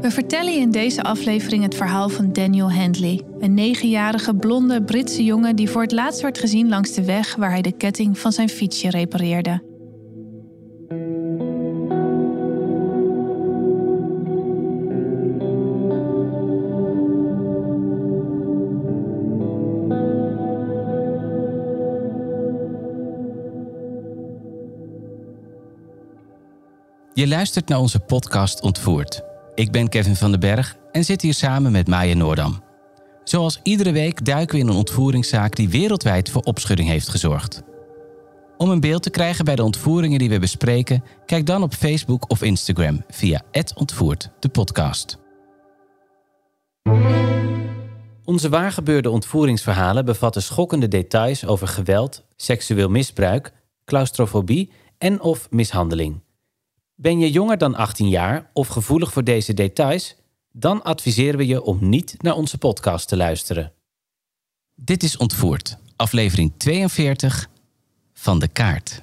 We vertellen je in deze aflevering het verhaal van Daniel Handley, een negenjarige blonde Britse jongen die voor het laatst werd gezien langs de weg waar hij de ketting van zijn fietsje repareerde. Je luistert naar onze podcast Ontvoerd. Ik ben Kevin van den Berg en zit hier samen met Maya Noordam. Zoals iedere week duiken we in een ontvoeringszaak die wereldwijd voor opschudding heeft gezorgd. Om een beeld te krijgen bij de ontvoeringen die we bespreken, kijk dan op Facebook of Instagram via Ontvoerd, de podcast. Onze waargebeurde ontvoeringsverhalen bevatten schokkende details over geweld, seksueel misbruik, claustrofobie en of mishandeling. Ben je jonger dan 18 jaar of gevoelig voor deze details? Dan adviseren we je om niet naar onze podcast te luisteren. Dit is Ontvoerd, aflevering 42 van de kaart.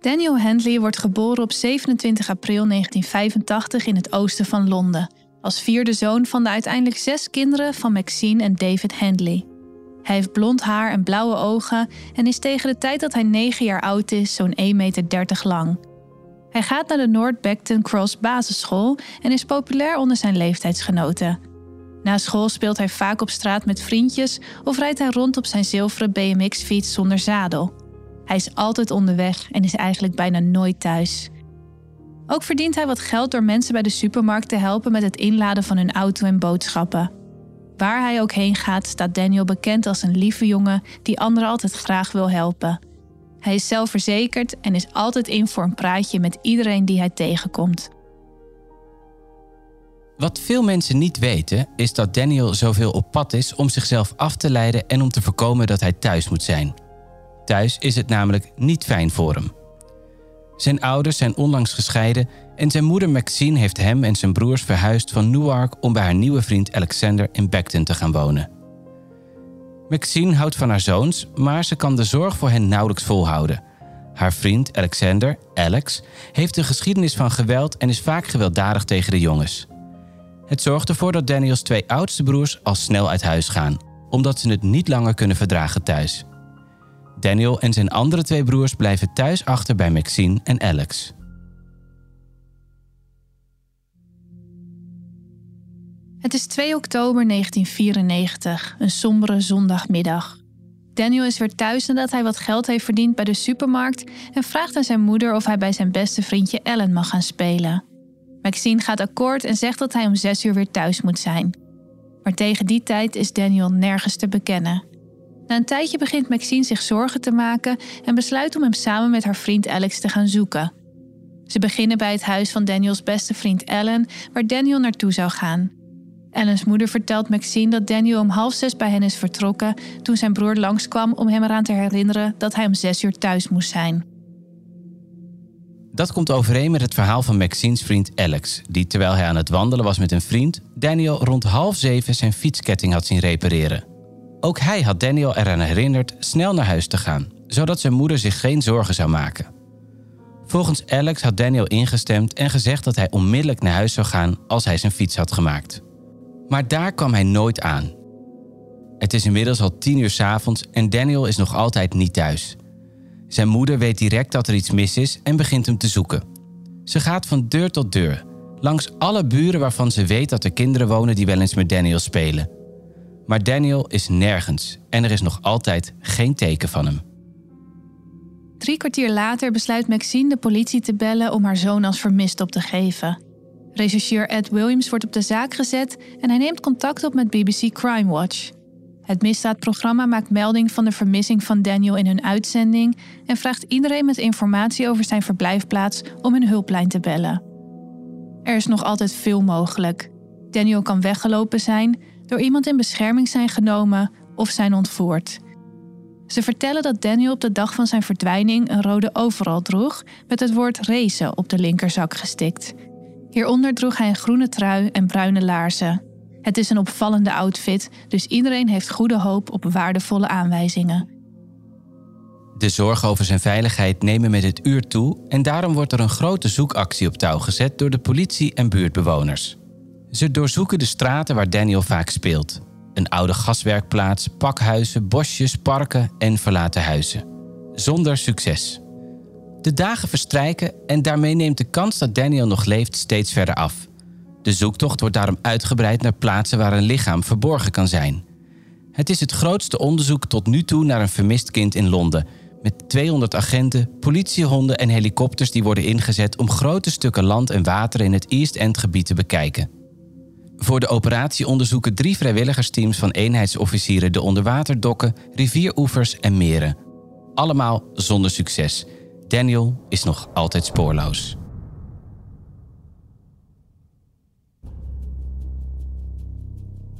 Daniel Handley wordt geboren op 27 april 1985 in het oosten van Londen, als vierde zoon van de uiteindelijk zes kinderen van Maxine en David Handley. Hij heeft blond haar en blauwe ogen en is tegen de tijd dat hij 9 jaar oud is zo'n 1,30 meter lang. Hij gaat naar de North Beckton Cross basisschool en is populair onder zijn leeftijdsgenoten. Na school speelt hij vaak op straat met vriendjes of rijdt hij rond op zijn zilveren BMX-fiets zonder zadel. Hij is altijd onderweg en is eigenlijk bijna nooit thuis. Ook verdient hij wat geld door mensen bij de supermarkt te helpen met het inladen van hun auto en boodschappen. Waar hij ook heen gaat, staat Daniel bekend als een lieve jongen die anderen altijd graag wil helpen. Hij is zelfverzekerd en is altijd in voor een praatje met iedereen die hij tegenkomt. Wat veel mensen niet weten, is dat Daniel zoveel op pad is om zichzelf af te leiden en om te voorkomen dat hij thuis moet zijn. Thuis is het namelijk niet fijn voor hem. Zijn ouders zijn onlangs gescheiden en zijn moeder Maxine heeft hem en zijn broers verhuisd van Newark om bij haar nieuwe vriend Alexander in Beckton te gaan wonen. Maxine houdt van haar zoons, maar ze kan de zorg voor hen nauwelijks volhouden. Haar vriend Alexander, Alex, heeft een geschiedenis van geweld en is vaak gewelddadig tegen de jongens. Het zorgt ervoor dat Daniels twee oudste broers al snel uit huis gaan, omdat ze het niet langer kunnen verdragen thuis. Daniel en zijn andere twee broers blijven thuis achter bij Maxine en Alex. Het is 2 oktober 1994, een sombere zondagmiddag. Daniel is weer thuis nadat hij wat geld heeft verdiend bij de supermarkt en vraagt aan zijn moeder of hij bij zijn beste vriendje Ellen mag gaan spelen. Maxine gaat akkoord en zegt dat hij om 6 uur weer thuis moet zijn. Maar tegen die tijd is Daniel nergens te bekennen. Na een tijdje begint Maxine zich zorgen te maken en besluit om hem samen met haar vriend Alex te gaan zoeken. Ze beginnen bij het huis van Daniels beste vriend Ellen, waar Daniel naartoe zou gaan. Ellens moeder vertelt Maxine dat Daniel om half zes bij hen is vertrokken toen zijn broer langskwam om hem eraan te herinneren dat hij om zes uur thuis moest zijn. Dat komt overeen met het verhaal van Maxine's vriend Alex, die terwijl hij aan het wandelen was met een vriend, Daniel rond half zeven zijn fietsketting had zien repareren. Ook hij had Daniel eraan herinnerd snel naar huis te gaan, zodat zijn moeder zich geen zorgen zou maken. Volgens Alex had Daniel ingestemd en gezegd dat hij onmiddellijk naar huis zou gaan als hij zijn fiets had gemaakt. Maar daar kwam hij nooit aan. Het is inmiddels al tien uur s avonds en Daniel is nog altijd niet thuis. Zijn moeder weet direct dat er iets mis is en begint hem te zoeken. Ze gaat van deur tot deur, langs alle buren waarvan ze weet dat er kinderen wonen die wel eens met Daniel spelen. Maar Daniel is nergens en er is nog altijd geen teken van hem. Drie kwartier later besluit Maxine de politie te bellen om haar zoon als vermist op te geven. Rechercheur Ed Williams wordt op de zaak gezet en hij neemt contact op met BBC Crime Watch. Het misdaadprogramma maakt melding van de vermissing van Daniel in hun uitzending en vraagt iedereen met informatie over zijn verblijfplaats om hun hulplijn te bellen. Er is nog altijd veel mogelijk. Daniel kan weggelopen zijn, door iemand in bescherming zijn genomen of zijn ontvoerd. Ze vertellen dat Daniel op de dag van zijn verdwijning een rode overal droeg met het woord race op de linkerzak gestikt. Hieronder droeg hij een groene trui en bruine laarzen. Het is een opvallende outfit, dus iedereen heeft goede hoop op waardevolle aanwijzingen. De zorgen over zijn veiligheid nemen met het uur toe en daarom wordt er een grote zoekactie op touw gezet door de politie en buurtbewoners. Ze doorzoeken de straten waar Daniel vaak speelt. Een oude gaswerkplaats, pakhuizen, bosjes, parken en verlaten huizen. Zonder succes. De dagen verstrijken en daarmee neemt de kans dat Daniel nog leeft steeds verder af. De zoektocht wordt daarom uitgebreid naar plaatsen waar een lichaam verborgen kan zijn. Het is het grootste onderzoek tot nu toe naar een vermist kind in Londen. Met 200 agenten, politiehonden en helikopters die worden ingezet om grote stukken land en water in het East End gebied te bekijken. Voor de operatie onderzoeken drie vrijwilligersteams van eenheidsofficieren de onderwaterdokken, rivieroevers en meren. Allemaal zonder succes. Daniel is nog altijd spoorloos.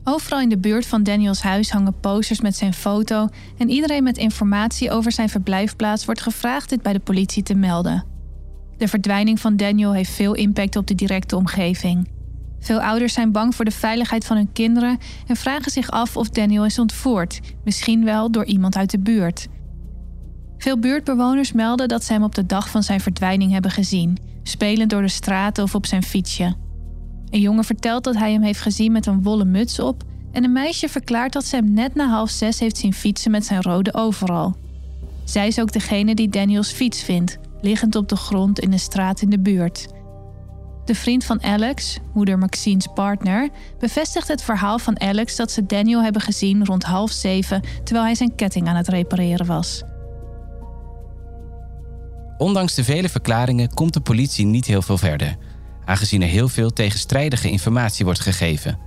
Overal in de buurt van Daniels huis hangen posters met zijn foto en iedereen met informatie over zijn verblijfplaats wordt gevraagd dit bij de politie te melden. De verdwijning van Daniel heeft veel impact op de directe omgeving. Veel ouders zijn bang voor de veiligheid van hun kinderen en vragen zich af of Daniel is ontvoerd, misschien wel door iemand uit de buurt. Veel buurtbewoners melden dat ze hem op de dag van zijn verdwijning hebben gezien, spelend door de straten of op zijn fietsje. Een jongen vertelt dat hij hem heeft gezien met een wollen muts op en een meisje verklaart dat ze hem net na half zes heeft zien fietsen met zijn rode overal. Zij is ook degene die Daniels fiets vindt, liggend op de grond in een straat in de buurt. De vriend van Alex, moeder Maxine's partner, bevestigt het verhaal van Alex dat ze Daniel hebben gezien rond half zeven terwijl hij zijn ketting aan het repareren was. Ondanks de vele verklaringen komt de politie niet heel veel verder, aangezien er heel veel tegenstrijdige informatie wordt gegeven.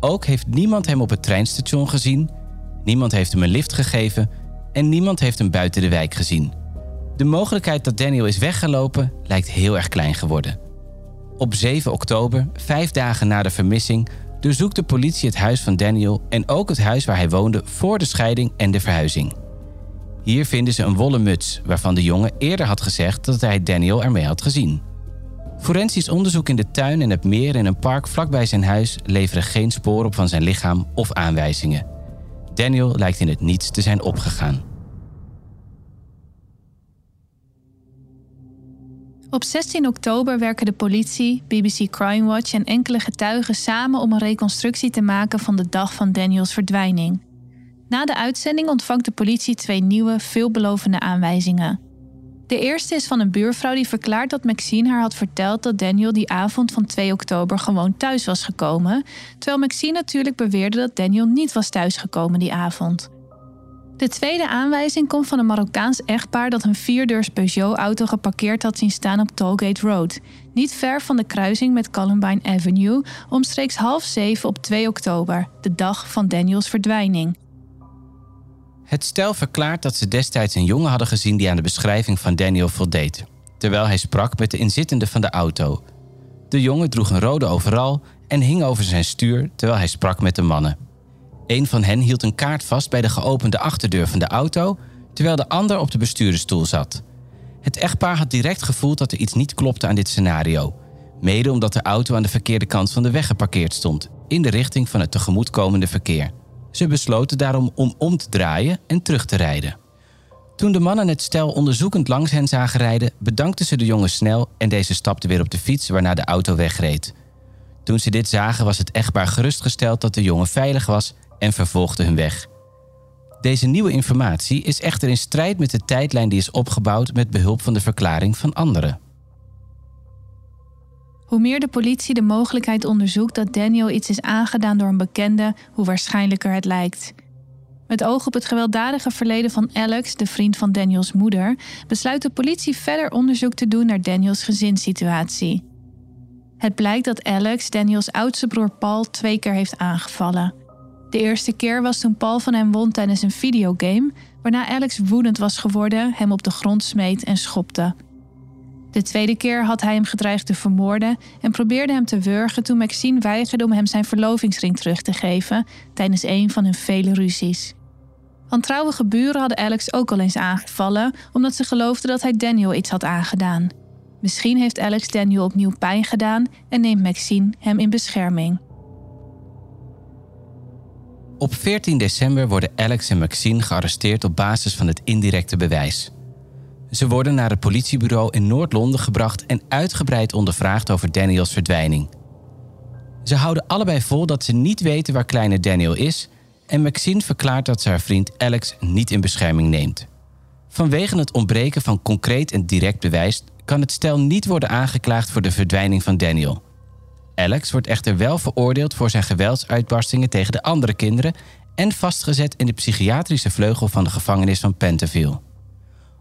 Ook heeft niemand hem op het treinstation gezien, niemand heeft hem een lift gegeven en niemand heeft hem buiten de wijk gezien. De mogelijkheid dat Daniel is weggelopen lijkt heel erg klein geworden. Op 7 oktober, vijf dagen na de vermissing, doorzoekt de politie het huis van Daniel en ook het huis waar hij woonde voor de scheiding en de verhuizing. Hier vinden ze een wollen muts, waarvan de jongen eerder had gezegd dat hij Daniel ermee had gezien. Forensisch onderzoek in de tuin en het meer in een park vlakbij zijn huis leveren geen spoor op van zijn lichaam of aanwijzingen. Daniel lijkt in het niets te zijn opgegaan. Op 16 oktober werken de politie, BBC Crime Watch en enkele getuigen samen om een reconstructie te maken van de dag van Daniels verdwijning. Na de uitzending ontvangt de politie twee nieuwe, veelbelovende aanwijzingen. De eerste is van een buurvrouw die verklaart dat Maxine haar had verteld dat Daniel die avond van 2 oktober gewoon thuis was gekomen, terwijl Maxine natuurlijk beweerde dat Daniel niet was thuisgekomen die avond. De tweede aanwijzing komt van een Marokkaans echtpaar dat een vierdeurs Peugeot-auto geparkeerd had zien staan op Tollgate Road, niet ver van de kruising met Columbine Avenue, omstreeks half zeven op 2 oktober, de dag van Daniels verdwijning. Het stel verklaart dat ze destijds een jongen hadden gezien die aan de beschrijving van Daniel voldeed, terwijl hij sprak met de inzittende van de auto. De jongen droeg een rode overal en hing over zijn stuur terwijl hij sprak met de mannen. Een van hen hield een kaart vast bij de geopende achterdeur van de auto, terwijl de ander op de bestuurdersstoel zat. Het echtpaar had direct gevoeld dat er iets niet klopte aan dit scenario, mede omdat de auto aan de verkeerde kant van de weg geparkeerd stond, in de richting van het tegemoetkomende verkeer. Ze besloten daarom om om te draaien en terug te rijden. Toen de mannen het stel onderzoekend langs hen zagen rijden, bedankten ze de jongen snel en deze stapte weer op de fiets waarna de auto wegreed. Toen ze dit zagen, was het echtpaar gerustgesteld dat de jongen veilig was en vervolgde hun weg. Deze nieuwe informatie is echter in strijd met de tijdlijn die is opgebouwd met behulp van de verklaring van anderen. Hoe meer de politie de mogelijkheid onderzoekt dat Daniel iets is aangedaan door een bekende, hoe waarschijnlijker het lijkt. Met oog op het gewelddadige verleden van Alex, de vriend van Daniels moeder, besluit de politie verder onderzoek te doen naar Daniels gezinssituatie. Het blijkt dat Alex Daniels oudste broer Paul twee keer heeft aangevallen. De eerste keer was toen Paul van hem won tijdens een videogame, waarna Alex woedend was geworden, hem op de grond smeet en schopte. De tweede keer had hij hem gedreigd te vermoorden en probeerde hem te wurgen toen Maxine weigerde om hem zijn verlovingsring terug te geven tijdens een van hun vele ruzies. Wantrouwige buren hadden Alex ook al eens aangevallen omdat ze geloofden dat hij Daniel iets had aangedaan. Misschien heeft Alex Daniel opnieuw pijn gedaan en neemt Maxine hem in bescherming. Op 14 december worden Alex en Maxine gearresteerd op basis van het indirecte bewijs. Ze worden naar het politiebureau in Noord-Londen gebracht en uitgebreid ondervraagd over Daniels verdwijning. Ze houden allebei vol dat ze niet weten waar kleine Daniel is en Maxine verklaart dat ze haar vriend Alex niet in bescherming neemt. Vanwege het ontbreken van concreet en direct bewijs kan het stel niet worden aangeklaagd voor de verdwijning van Daniel. Alex wordt echter wel veroordeeld voor zijn geweldsuitbarstingen tegen de andere kinderen en vastgezet in de psychiatrische vleugel van de gevangenis van Pentonville.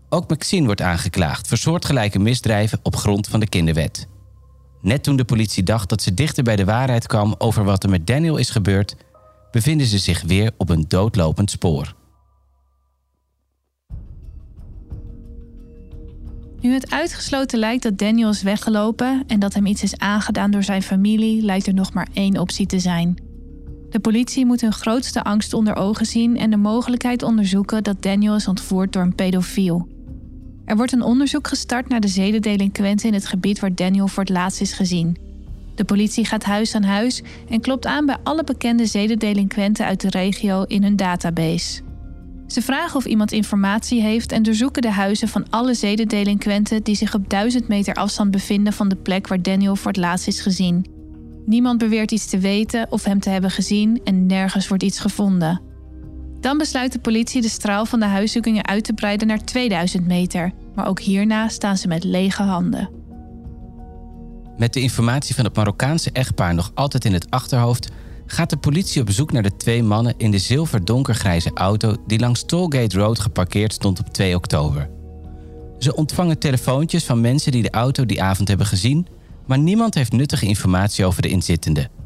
Ook Maxine wordt aangeklaagd voor soortgelijke misdrijven op grond van de kinderwet. Net toen de politie dacht dat ze dichter bij de waarheid kwam over wat er met Daniel is gebeurd, bevinden ze zich weer op een doodlopend spoor. Nu het uitgesloten lijkt dat Daniel is weggelopen en dat hem iets is aangedaan door zijn familie, lijkt er nog maar één optie te zijn. De politie moet hun grootste angst onder ogen zien en de mogelijkheid onderzoeken dat Daniel is ontvoerd door een pedofiel. Er wordt een onderzoek gestart naar de zedendelinquenten in het gebied waar Daniel voor het laatst is gezien. De politie gaat huis aan huis en klopt aan bij alle bekende zedendelinquenten uit de regio in hun database. Ze vragen of iemand informatie heeft en doorzoeken de huizen van alle zedendelinquenten die zich op 1000 meter afstand bevinden van de plek waar Daniel voor het laatst is gezien. Niemand beweert iets te weten of hem te hebben gezien en nergens wordt iets gevonden. Dan besluit de politie de straal van de huiszoekingen uit te breiden naar 2000 meter, maar ook hierna staan ze met lege handen. Met de informatie van het Marokkaanse echtpaar nog altijd in het achterhoofd, gaat de politie op zoek naar de twee mannen in de zilver-donkergrijze auto die langs Tollgate Road geparkeerd stond op 2 oktober. Ze ontvangen telefoontjes van mensen die de auto die avond hebben gezien, maar niemand heeft nuttige informatie over de inzittenden.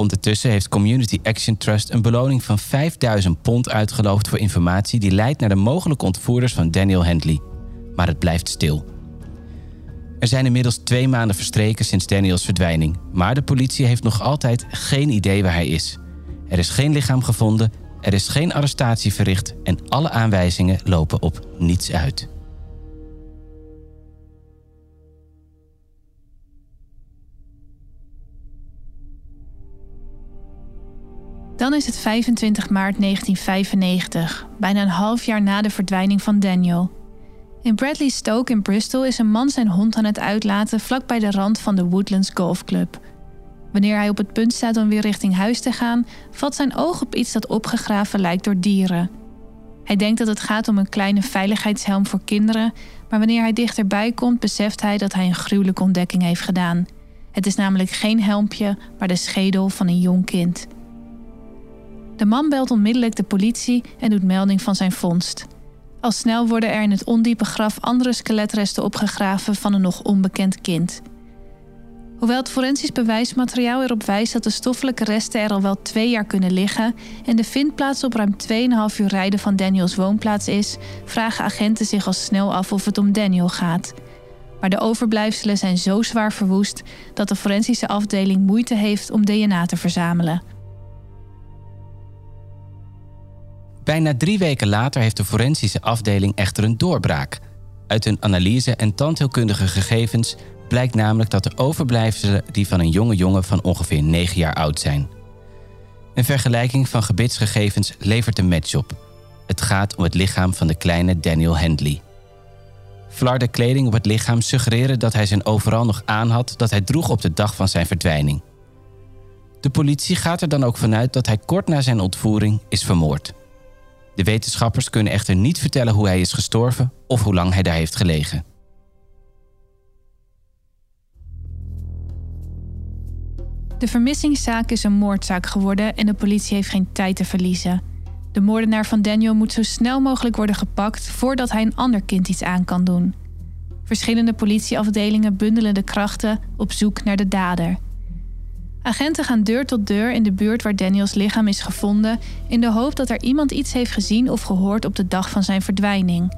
Ondertussen heeft Community Action Trust een beloning van 5000 pond uitgeloofd voor informatie die leidt naar de mogelijke ontvoerders van Daniel Handley. Maar het blijft stil. Er zijn inmiddels twee maanden verstreken sinds Daniels verdwijning, maar de politie heeft nog altijd geen idee waar hij is. Er is geen lichaam gevonden, er is geen arrestatie verricht en alle aanwijzingen lopen op niets uit. Dan is het 25 maart 1995, bijna een half jaar na de verdwijning van Daniel. In Bradley Stoke in Bristol is een man zijn hond aan het uitlaten vlak bij de rand van de Woodlands Golf Club. Wanneer hij op het punt staat om weer richting huis te gaan, valt zijn oog op iets dat opgegraven lijkt door dieren. Hij denkt dat het gaat om een kleine veiligheidshelm voor kinderen, maar wanneer hij dichterbij komt, beseft hij dat hij een gruwelijke ontdekking heeft gedaan. Het is namelijk geen helmpje, maar de schedel van een jong kind. De man belt onmiddellijk de politie en doet melding van zijn vondst. Al snel worden er in het ondiepe graf andere skeletresten opgegraven van een nog onbekend kind. Hoewel het forensisch bewijsmateriaal erop wijst dat de stoffelijke resten er al wel twee jaar kunnen liggen en de vindplaats op ruim 2,5 uur rijden van Daniels woonplaats is, vragen agenten zich al snel af of het om Daniel gaat. Maar de overblijfselen zijn zo zwaar verwoest dat de forensische afdeling moeite heeft om DNA te verzamelen. Bijna drie weken later heeft de forensische afdeling echter een doorbraak. Uit hun analyse en tandheelkundige gegevens blijkt namelijk dat de overblijfselen die van een jonge jongen van ongeveer 9 jaar oud zijn. Een vergelijking van gebitsgegevens levert een match op. Het gaat om het lichaam van de kleine Daniel Handley. Flarde kleding op het lichaam suggereren dat hij zijn overal nog aan had dat hij droeg op de dag van zijn verdwijning. De politie gaat er dan ook vanuit dat hij kort na zijn ontvoering is vermoord. De wetenschappers kunnen echter niet vertellen hoe hij is gestorven of hoe lang hij daar heeft gelegen. De vermissingszaak is een moordzaak geworden en de politie heeft geen tijd te verliezen. De moordenaar van Daniel moet zo snel mogelijk worden gepakt voordat hij een ander kind iets aan kan doen. Verschillende politieafdelingen bundelen de krachten op zoek naar de dader. Agenten gaan deur tot deur in de buurt waar Daniels lichaam is gevonden in de hoop dat er iemand iets heeft gezien of gehoord op de dag van zijn verdwijning.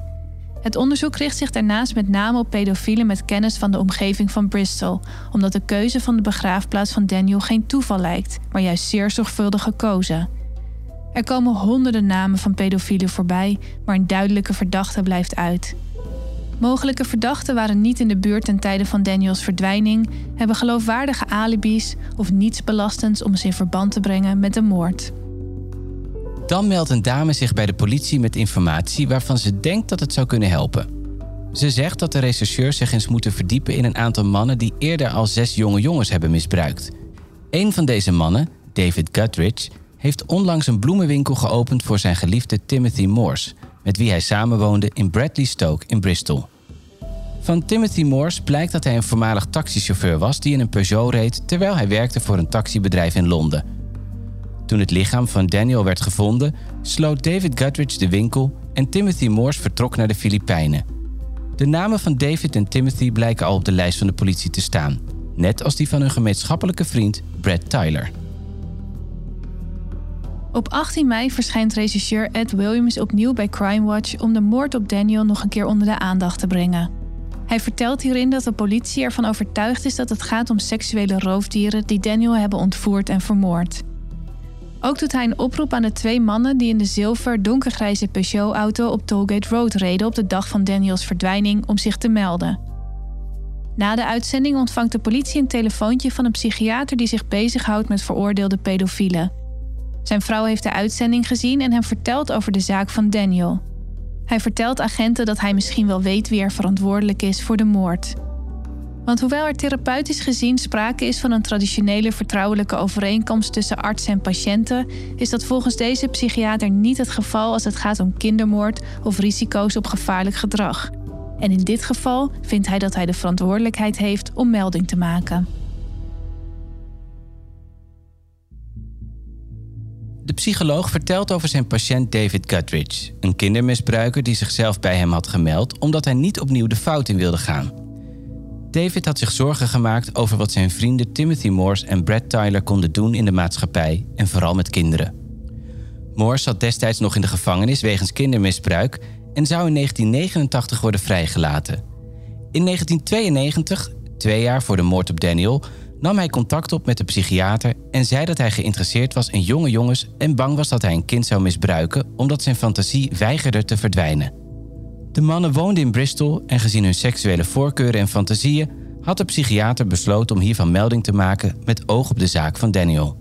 Het onderzoek richt zich daarnaast met name op pedofielen met kennis van de omgeving van Bristol, omdat de keuze van de begraafplaats van Daniel geen toeval lijkt, maar juist zeer zorgvuldig gekozen. Er komen honderden namen van pedofielen voorbij, maar een duidelijke verdachte blijft uit. Mogelijke verdachten waren niet in de buurt ten tijde van Daniels verdwijning, hebben geloofwaardige alibis of niets belastends om ze in verband te brengen met de moord. Dan meldt een dame zich bij de politie met informatie waarvan ze denkt dat het zou kunnen helpen. Ze zegt dat de rechercheurs zich eens moeten verdiepen in een aantal mannen die eerder al zes jonge jongens hebben misbruikt. Een van deze mannen, David Guthridge, heeft onlangs een bloemenwinkel geopend voor zijn geliefde Timothy Morse, met wie hij samenwoonde in Bradley Stoke in Bristol. Van Timothy Morse blijkt dat hij een voormalig taxichauffeur was die in een Peugeot reed terwijl hij werkte voor een taxibedrijf in Londen. Toen het lichaam van Daniel werd gevonden, sloot David Guthridge de winkel en Timothy Morse vertrok naar de Filipijnen. De namen van David en Timothy blijken al op de lijst van de politie te staan, net als die van hun gemeenschappelijke vriend Brad Tyler. Op 18 mei verschijnt regisseur Ed Williams opnieuw bij Crime Watch om de moord op Daniel nog een keer onder de aandacht te brengen. Hij vertelt hierin dat de politie ervan overtuigd is dat het gaat om seksuele roofdieren die Daniel hebben ontvoerd en vermoord. Ook doet hij een oproep aan de twee mannen die in de zilver donkergrijze Peugeot-auto op Tollgate Road reden op de dag van Daniels verdwijning om zich te melden. Na de uitzending ontvangt de politie een telefoontje van een psychiater die zich bezighoudt met veroordeelde pedofielen. Zijn vrouw heeft de uitzending gezien en hem vertelt over de zaak van Daniel. Hij vertelt agenten dat hij misschien wel weet wie er verantwoordelijk is voor de moord. Want hoewel er therapeutisch gezien sprake is van een traditionele vertrouwelijke overeenkomst tussen arts en patiënten, is dat volgens deze psychiater niet het geval als het gaat om kindermoord of risico's op gevaarlijk gedrag. En in dit geval vindt hij dat hij de verantwoordelijkheid heeft om melding te maken. De psycholoog vertelt over zijn patiënt David Guthridge, een kindermisbruiker die zichzelf bij hem had gemeld omdat hij niet opnieuw de fout in wilde gaan. David had zich zorgen gemaakt over wat zijn vrienden Timothy Morse en Brad Tyler konden doen in de maatschappij en vooral met kinderen. Morse zat destijds nog in de gevangenis wegens kindermisbruik en zou in 1989 worden vrijgelaten. In 1992, twee jaar voor de moord op Daniel, nam hij contact op met de psychiater en zei dat hij geïnteresseerd was in jonge jongens en bang was dat hij een kind zou misbruiken omdat zijn fantasie weigerde te verdwijnen. De mannen woonden in Bristol en gezien hun seksuele voorkeuren en fantasieën had de psychiater besloten om hiervan melding te maken met oog op de zaak van Daniel.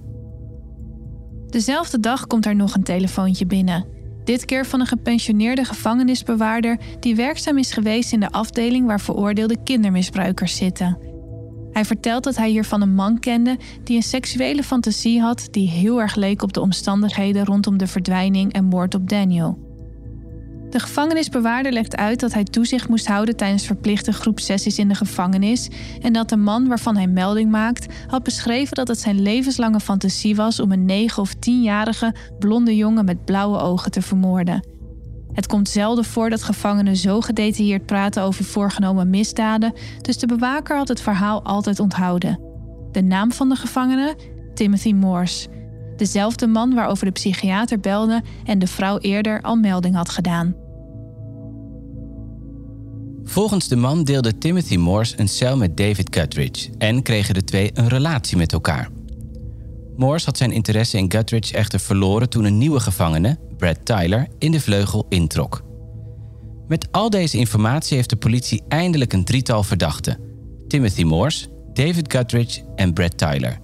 Dezelfde dag komt er nog een telefoontje binnen. Dit keer van een gepensioneerde gevangenisbewaarder die werkzaam is geweest in de afdeling waar veroordeelde kindermisbruikers zitten. Hij vertelt dat hij hiervan een man kende die een seksuele fantasie had die heel erg leek op de omstandigheden rondom de verdwijning en moord op Daniel. De gevangenisbewaarder legt uit dat hij toezicht moest houden tijdens verplichte groepsessies in de gevangenis en dat de man waarvan hij melding maakt had beschreven dat het zijn levenslange fantasie was om een 9 of 10-jarige blonde jongen met blauwe ogen te vermoorden. Het komt zelden voor dat gevangenen zo gedetailleerd praten over voorgenomen misdaden, dus de bewaker had het verhaal altijd onthouden. De naam van de gevangene? Timothy Morse. Dezelfde man waarover de psychiater belde en de vrouw eerder al melding had gedaan. Volgens de man deelde Timothy Morse een cel met David Guthridge en kregen de twee een relatie met elkaar. Morse had zijn interesse in Guthridge echter verloren toen een nieuwe gevangene, Brad Tyler, in de vleugel introk. Met al deze informatie heeft de politie eindelijk een drietal verdachten: Timothy Morse, David Guthridge en Brad Tyler.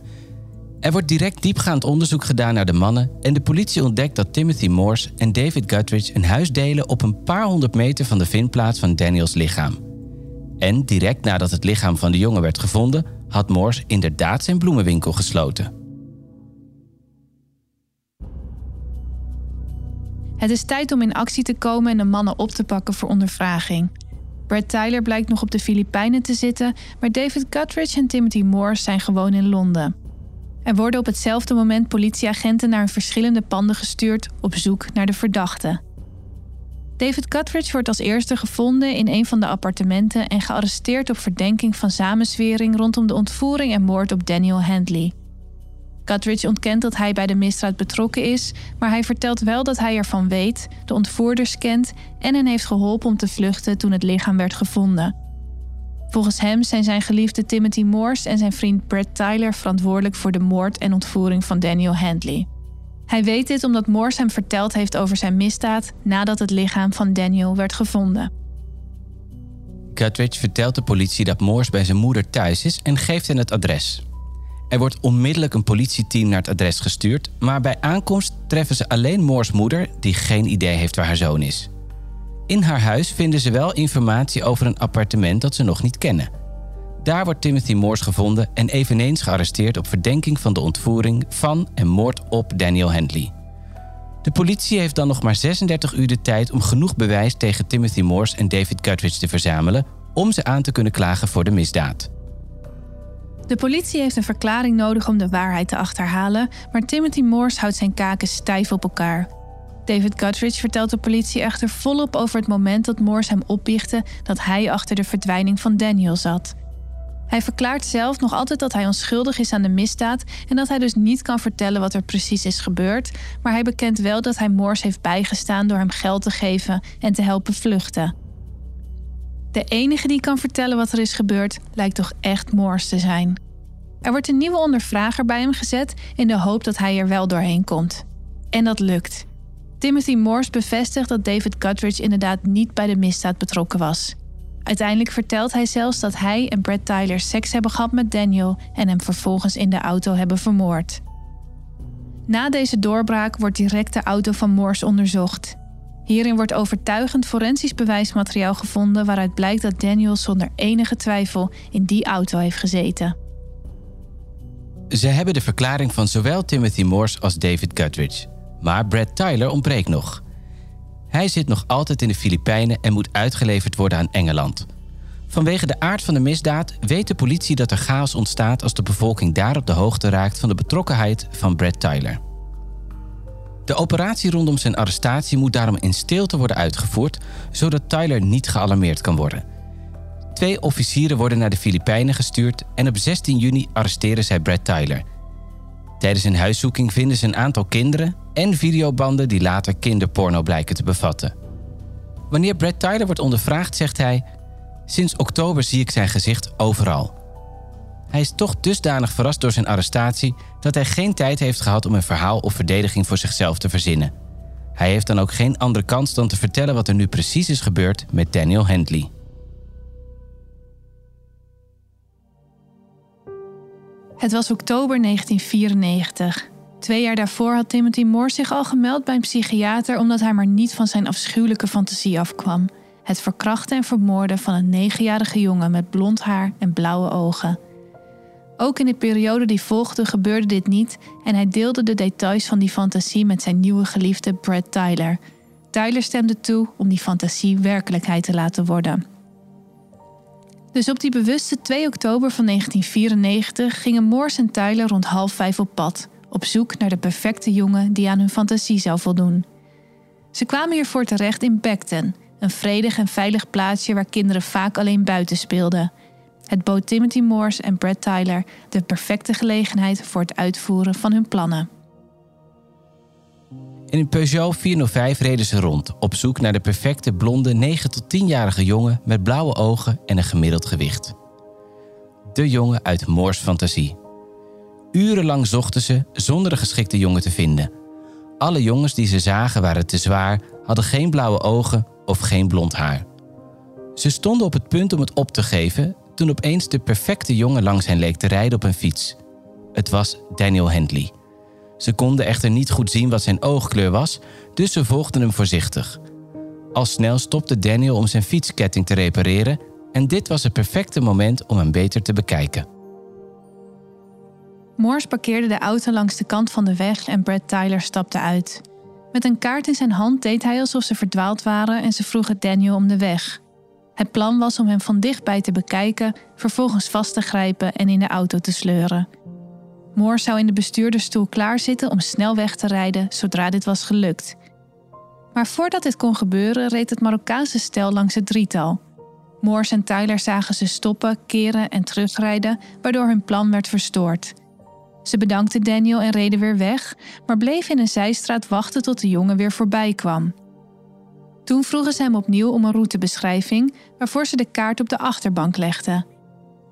Er wordt direct diepgaand onderzoek gedaan naar de mannen en de politie ontdekt dat Timothy Morse en David Guthridge een huis delen op een paar honderd meter van de vindplaats van Daniels lichaam. En direct nadat het lichaam van de jongen werd gevonden, had Morse inderdaad zijn bloemenwinkel gesloten. Het is tijd om in actie te komen en de mannen op te pakken voor ondervraging. Brad Tyler blijkt nog op de Filipijnen te zitten, maar David Guthridge en Timothy Morse zijn gewoon in Londen. Er worden op hetzelfde moment politieagenten naar verschillende panden gestuurd op zoek naar de verdachte. David Guthridge wordt als eerste gevonden in een van de appartementen en gearresteerd op verdenking van samenswering rondom de ontvoering en moord op Daniel Handley. Guthridge ontkent dat hij bij de misdaad betrokken is, maar hij vertelt wel dat hij ervan weet, de ontvoerders kent en hen heeft geholpen om te vluchten toen het lichaam werd gevonden. Volgens hem zijn zijn geliefde Timothy Morse en zijn vriend Brad Tyler verantwoordelijk voor de moord en ontvoering van Daniel Handley. Hij weet dit omdat Morse hem verteld heeft over zijn misdaad nadat het lichaam van Daniel werd gevonden. Guthridge vertelt de politie dat Morse bij zijn moeder thuis is en geeft hen het adres. Er wordt onmiddellijk een politieteam naar het adres gestuurd, maar bij aankomst treffen ze alleen Moors moeder, die geen idee heeft waar haar zoon is. In haar huis vinden ze wel informatie over een appartement dat ze nog niet kennen. Daar wordt Timothy Moors gevonden en eveneens gearresteerd op verdenking van de ontvoering van en moord op Daniel Handley. De politie heeft dan nog maar 36 uur de tijd om genoeg bewijs tegen Timothy Moors en David Guthridge te verzamelen om ze aan te kunnen klagen voor de misdaad. De politie heeft een verklaring nodig om de waarheid te achterhalen, maar Timothy Morse houdt zijn kaken stijf op elkaar. David Guthridge vertelt de politie echter volop over het moment dat Morse hem opbiechte dat hij achter de verdwijning van Daniel zat. Hij verklaart zelf nog altijd dat hij onschuldig is aan de misdaad en dat hij dus niet kan vertellen wat er precies is gebeurd, maar hij bekent wel dat hij Morse heeft bijgestaan door hem geld te geven en te helpen vluchten. De enige die kan vertellen wat er is gebeurd, lijkt toch echt Morse te zijn. Er wordt een nieuwe ondervrager bij hem gezet in de hoop dat hij er wel doorheen komt. En dat lukt. Timothy Morse bevestigt dat David Guthridge inderdaad niet bij de misdaad betrokken was. Uiteindelijk vertelt hij zelfs dat hij en Brad Tyler seks hebben gehad met Daniel en hem vervolgens in de auto hebben vermoord. Na deze doorbraak wordt direct de auto van Morse onderzocht. Hierin wordt overtuigend forensisch bewijsmateriaal gevonden waaruit blijkt dat Daniel zonder enige twijfel in die auto heeft gezeten. Ze hebben de verklaring van zowel Timothy Morse als David Guthridge. Maar Brad Tyler ontbreekt nog. Hij zit nog altijd in de Filipijnen en moet uitgeleverd worden aan Engeland. Vanwege de aard van de misdaad weet de politie dat er chaos ontstaat als de bevolking daar op de hoogte raakt van de betrokkenheid van Brad Tyler. De operatie rondom zijn arrestatie moet daarom in stilte worden uitgevoerd, zodat Tyler niet gealarmeerd kan worden. Twee officieren worden naar de Filipijnen gestuurd en op 16 juni arresteren zij Brad Tyler. Tijdens een huiszoeking vinden ze een aantal kinderen en videobanden die later kinderporno blijken te bevatten. Wanneer Brad Tyler wordt ondervraagd, zegt hij: Sinds oktober zie ik zijn gezicht overal. Hij is toch dusdanig verrast door zijn arrestatie dat hij geen tijd heeft gehad om een verhaal of verdediging voor zichzelf te verzinnen. Hij heeft dan ook geen andere kans dan te vertellen wat er nu precies is gebeurd met Daniel Handley. Het was oktober 1994. Twee jaar daarvoor had Timothy Moore zich al gemeld bij een psychiater omdat hij maar niet van zijn afschuwelijke fantasie afkwam: het verkrachten en vermoorden van een negenjarige jongen met blond haar en blauwe ogen. Ook in de periode die volgde gebeurde dit niet en hij deelde de details van die fantasie met zijn nieuwe geliefde Brad Tyler. Tyler stemde toe om die fantasie werkelijkheid te laten worden. Dus op die bewuste 2 oktober van 1994 gingen Morse en Tyler rond half vijf op pad, op zoek naar de perfecte jongen die aan hun fantasie zou voldoen. Ze kwamen hiervoor terecht in Beckton, een vredig en veilig plaatsje waar kinderen vaak alleen buiten speelden. Het bood Timothy Morse en Brad Tyler de perfecte gelegenheid voor het uitvoeren van hun plannen. In een Peugeot 405 reden ze rond, op zoek naar de perfecte blonde 9 tot 10-jarige jongen met blauwe ogen en een gemiddeld gewicht. De jongen uit Moors fantasie. Urenlang zochten ze zonder de geschikte jongen te vinden. Alle jongens die ze zagen waren te zwaar, hadden geen blauwe ogen of geen blond haar. Ze stonden op het punt om het op te geven toen opeens de perfecte jongen langs hen leek te rijden op een fiets. Het was Daniel Handley. Ze konden echter niet goed zien wat zijn oogkleur was, dus ze volgden hem voorzichtig. Al snel stopte Daniel om zijn fietsketting te repareren en dit was het perfecte moment om hem beter te bekijken. Morse parkeerde de auto langs de kant van de weg en Brad Tyler stapte uit. Met een kaart in zijn hand deed hij alsof ze verdwaald waren en ze vroegen Daniel om de weg. Het plan was om hem van dichtbij te bekijken, vervolgens vast te grijpen en in de auto te sleuren. Moore zou in de bestuurdersstoel klaarzitten om snel weg te rijden zodra dit was gelukt. Maar voordat dit kon gebeuren, reed het Marokkaanse stel langs het drietal. Moors en Tyler zagen ze stoppen, keren en terugrijden, waardoor hun plan werd verstoord. Ze bedankten Daniel en reden weer weg, maar bleven in een zijstraat wachten tot de jongen weer voorbij kwam. Toen vroegen ze hem opnieuw om een routebeschrijving, waarvoor ze de kaart op de achterbank legden.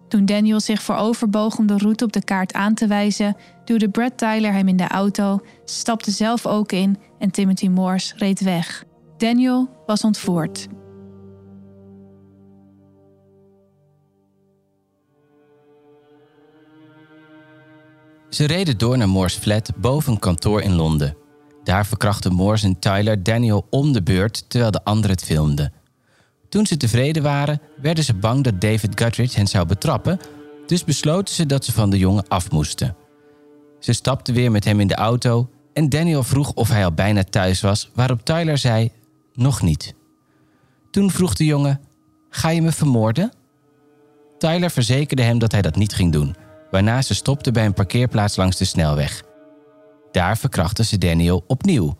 Toen Daniel zich vooroverboog om de route op de kaart aan te wijzen, duwde Brad Tyler hem in de auto, stapte zelf ook in en Timothy Morse reed weg. Daniel was ontvoerd. Ze reden door naar Moore's flat boven een kantoor in Londen. Daar verkrachten Moores en Tyler Daniel om de beurt terwijl de anderen het filmden. Toen ze tevreden waren, werden ze bang dat David Guthridge hen zou betrappen, dus besloten ze dat ze van de jongen af moesten. Ze stapten weer met hem in de auto en Daniel vroeg of hij al bijna thuis was, waarop Tyler zei: Nog niet. Toen vroeg de jongen: Ga je me vermoorden? Tyler verzekerde hem dat hij dat niet ging doen, waarna ze stopten bij een parkeerplaats langs de snelweg. Daar verkrachten ze Daniel opnieuw,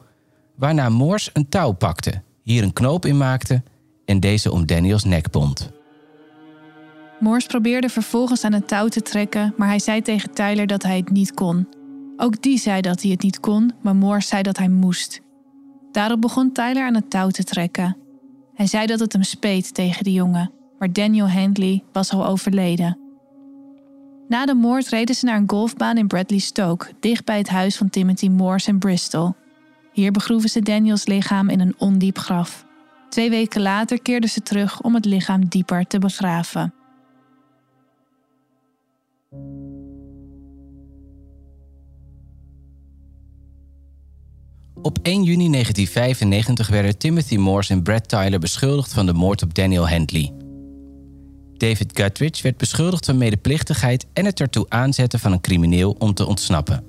waarna Moors een touw pakte, hier een knoop in maakte en deze om Daniels nek bond. Moors probeerde vervolgens aan het touw te trekken, maar hij zei tegen Tyler dat hij het niet kon. Ook die zei dat hij het niet kon, maar Moors zei dat hij moest. Daarop begon Tyler aan het touw te trekken. Hij zei dat het hem speet tegen de jongen, maar Daniel Handley was al overleden. Na de moord reden ze naar een golfbaan in Bradley Stoke, dicht bij het huis van Timothy Morse in Bristol. Hier begroeven ze Daniels lichaam in een ondiep graf. Twee weken later keerden ze terug om het lichaam dieper te begraven. Op 1 juni 1995 werden Timothy Morse en Brad Tyler beschuldigd van de moord op Daniel Handley. David Guthridge werd beschuldigd van medeplichtigheid en het ertoe aanzetten van een crimineel om te ontsnappen.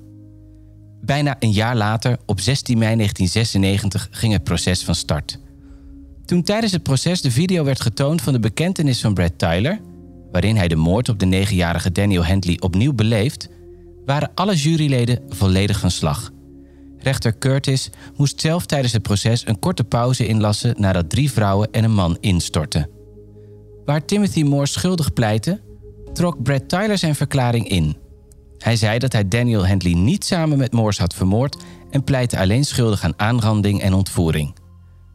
Bijna een jaar later, op 16 mei 1996, ging het proces van start. Toen tijdens het proces de video werd getoond van de bekentenis van Brad Tyler, waarin hij de moord op de negenjarige Daniel Handley opnieuw beleeft, waren alle juryleden volledig van slag. Rechter Curtis moest zelf tijdens het proces een korte pauze inlassen nadat drie vrouwen en een man instortten. Waar Timothy Moore schuldig pleitte, trok Brad Tyler zijn verklaring in. Hij zei dat hij Daniel Handley niet samen met Moores had vermoord en pleitte alleen schuldig aan aanranding en ontvoering.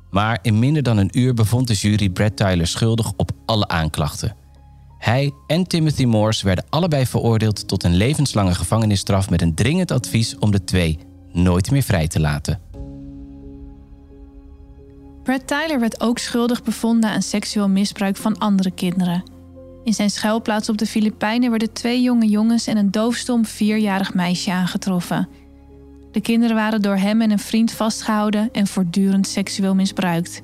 Maar in minder dan een uur bevond de jury Brad Tyler schuldig op alle aanklachten. Hij en Timothy Morse werden allebei veroordeeld tot een levenslange gevangenisstraf met een dringend advies om de twee nooit meer vrij te laten. Brad Tyler werd ook schuldig bevonden aan seksueel misbruik van andere kinderen. In zijn schuilplaats op de Filipijnen werden twee jonge jongens en een doofstom vierjarig meisje aangetroffen. De kinderen waren door hem en een vriend vastgehouden en voortdurend seksueel misbruikt.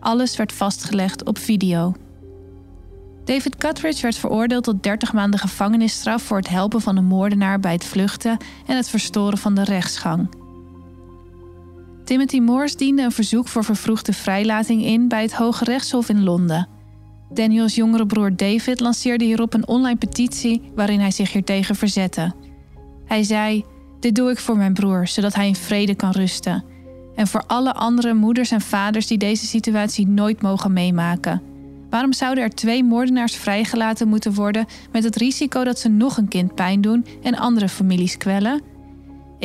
Alles werd vastgelegd op video. David Cutridge werd veroordeeld tot 30 maanden gevangenisstraf voor het helpen van een moordenaar bij het vluchten en het verstoren van de rechtsgang. Timothy Morse diende een verzoek voor vervroegde vrijlating in bij het Hoge Rechtshof in Londen. Daniels jongere broer David lanceerde hierop een online petitie waarin hij zich hiertegen verzette. Hij zei: Dit doe ik voor mijn broer, zodat hij in vrede kan rusten. En voor alle andere moeders en vaders die deze situatie nooit mogen meemaken. Waarom zouden er twee moordenaars vrijgelaten moeten worden met het risico dat ze nog een kind pijn doen en andere families kwellen?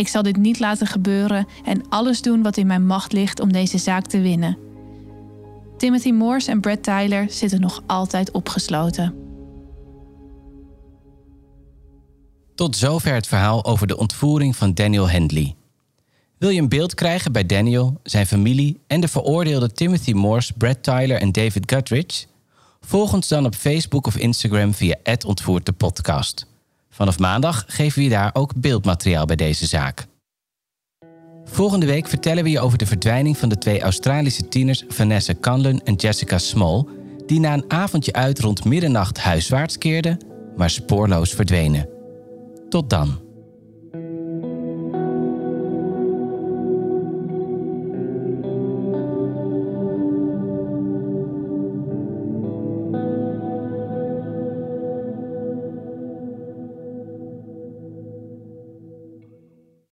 Ik zal dit niet laten gebeuren en alles doen wat in mijn macht ligt om deze zaak te winnen. Timothy Morse en Brad Tyler zitten nog altijd opgesloten. Tot zover het verhaal over de ontvoering van Daniel Handley. Wil je een beeld krijgen bij Daniel, zijn familie en de veroordeelde Timothy Morse, Brad Tyler en David Guthridge? Volg ons dan op Facebook of Instagram via Ontvoert de podcast. Vanaf maandag geven we je daar ook beeldmateriaal bij deze zaak. Volgende week vertellen we je over de verdwijning van de twee Australische tieners Vanessa Canlon en Jessica Small, die na een avondje uit rond middernacht huiswaarts keerden, maar spoorloos verdwenen. Tot dan.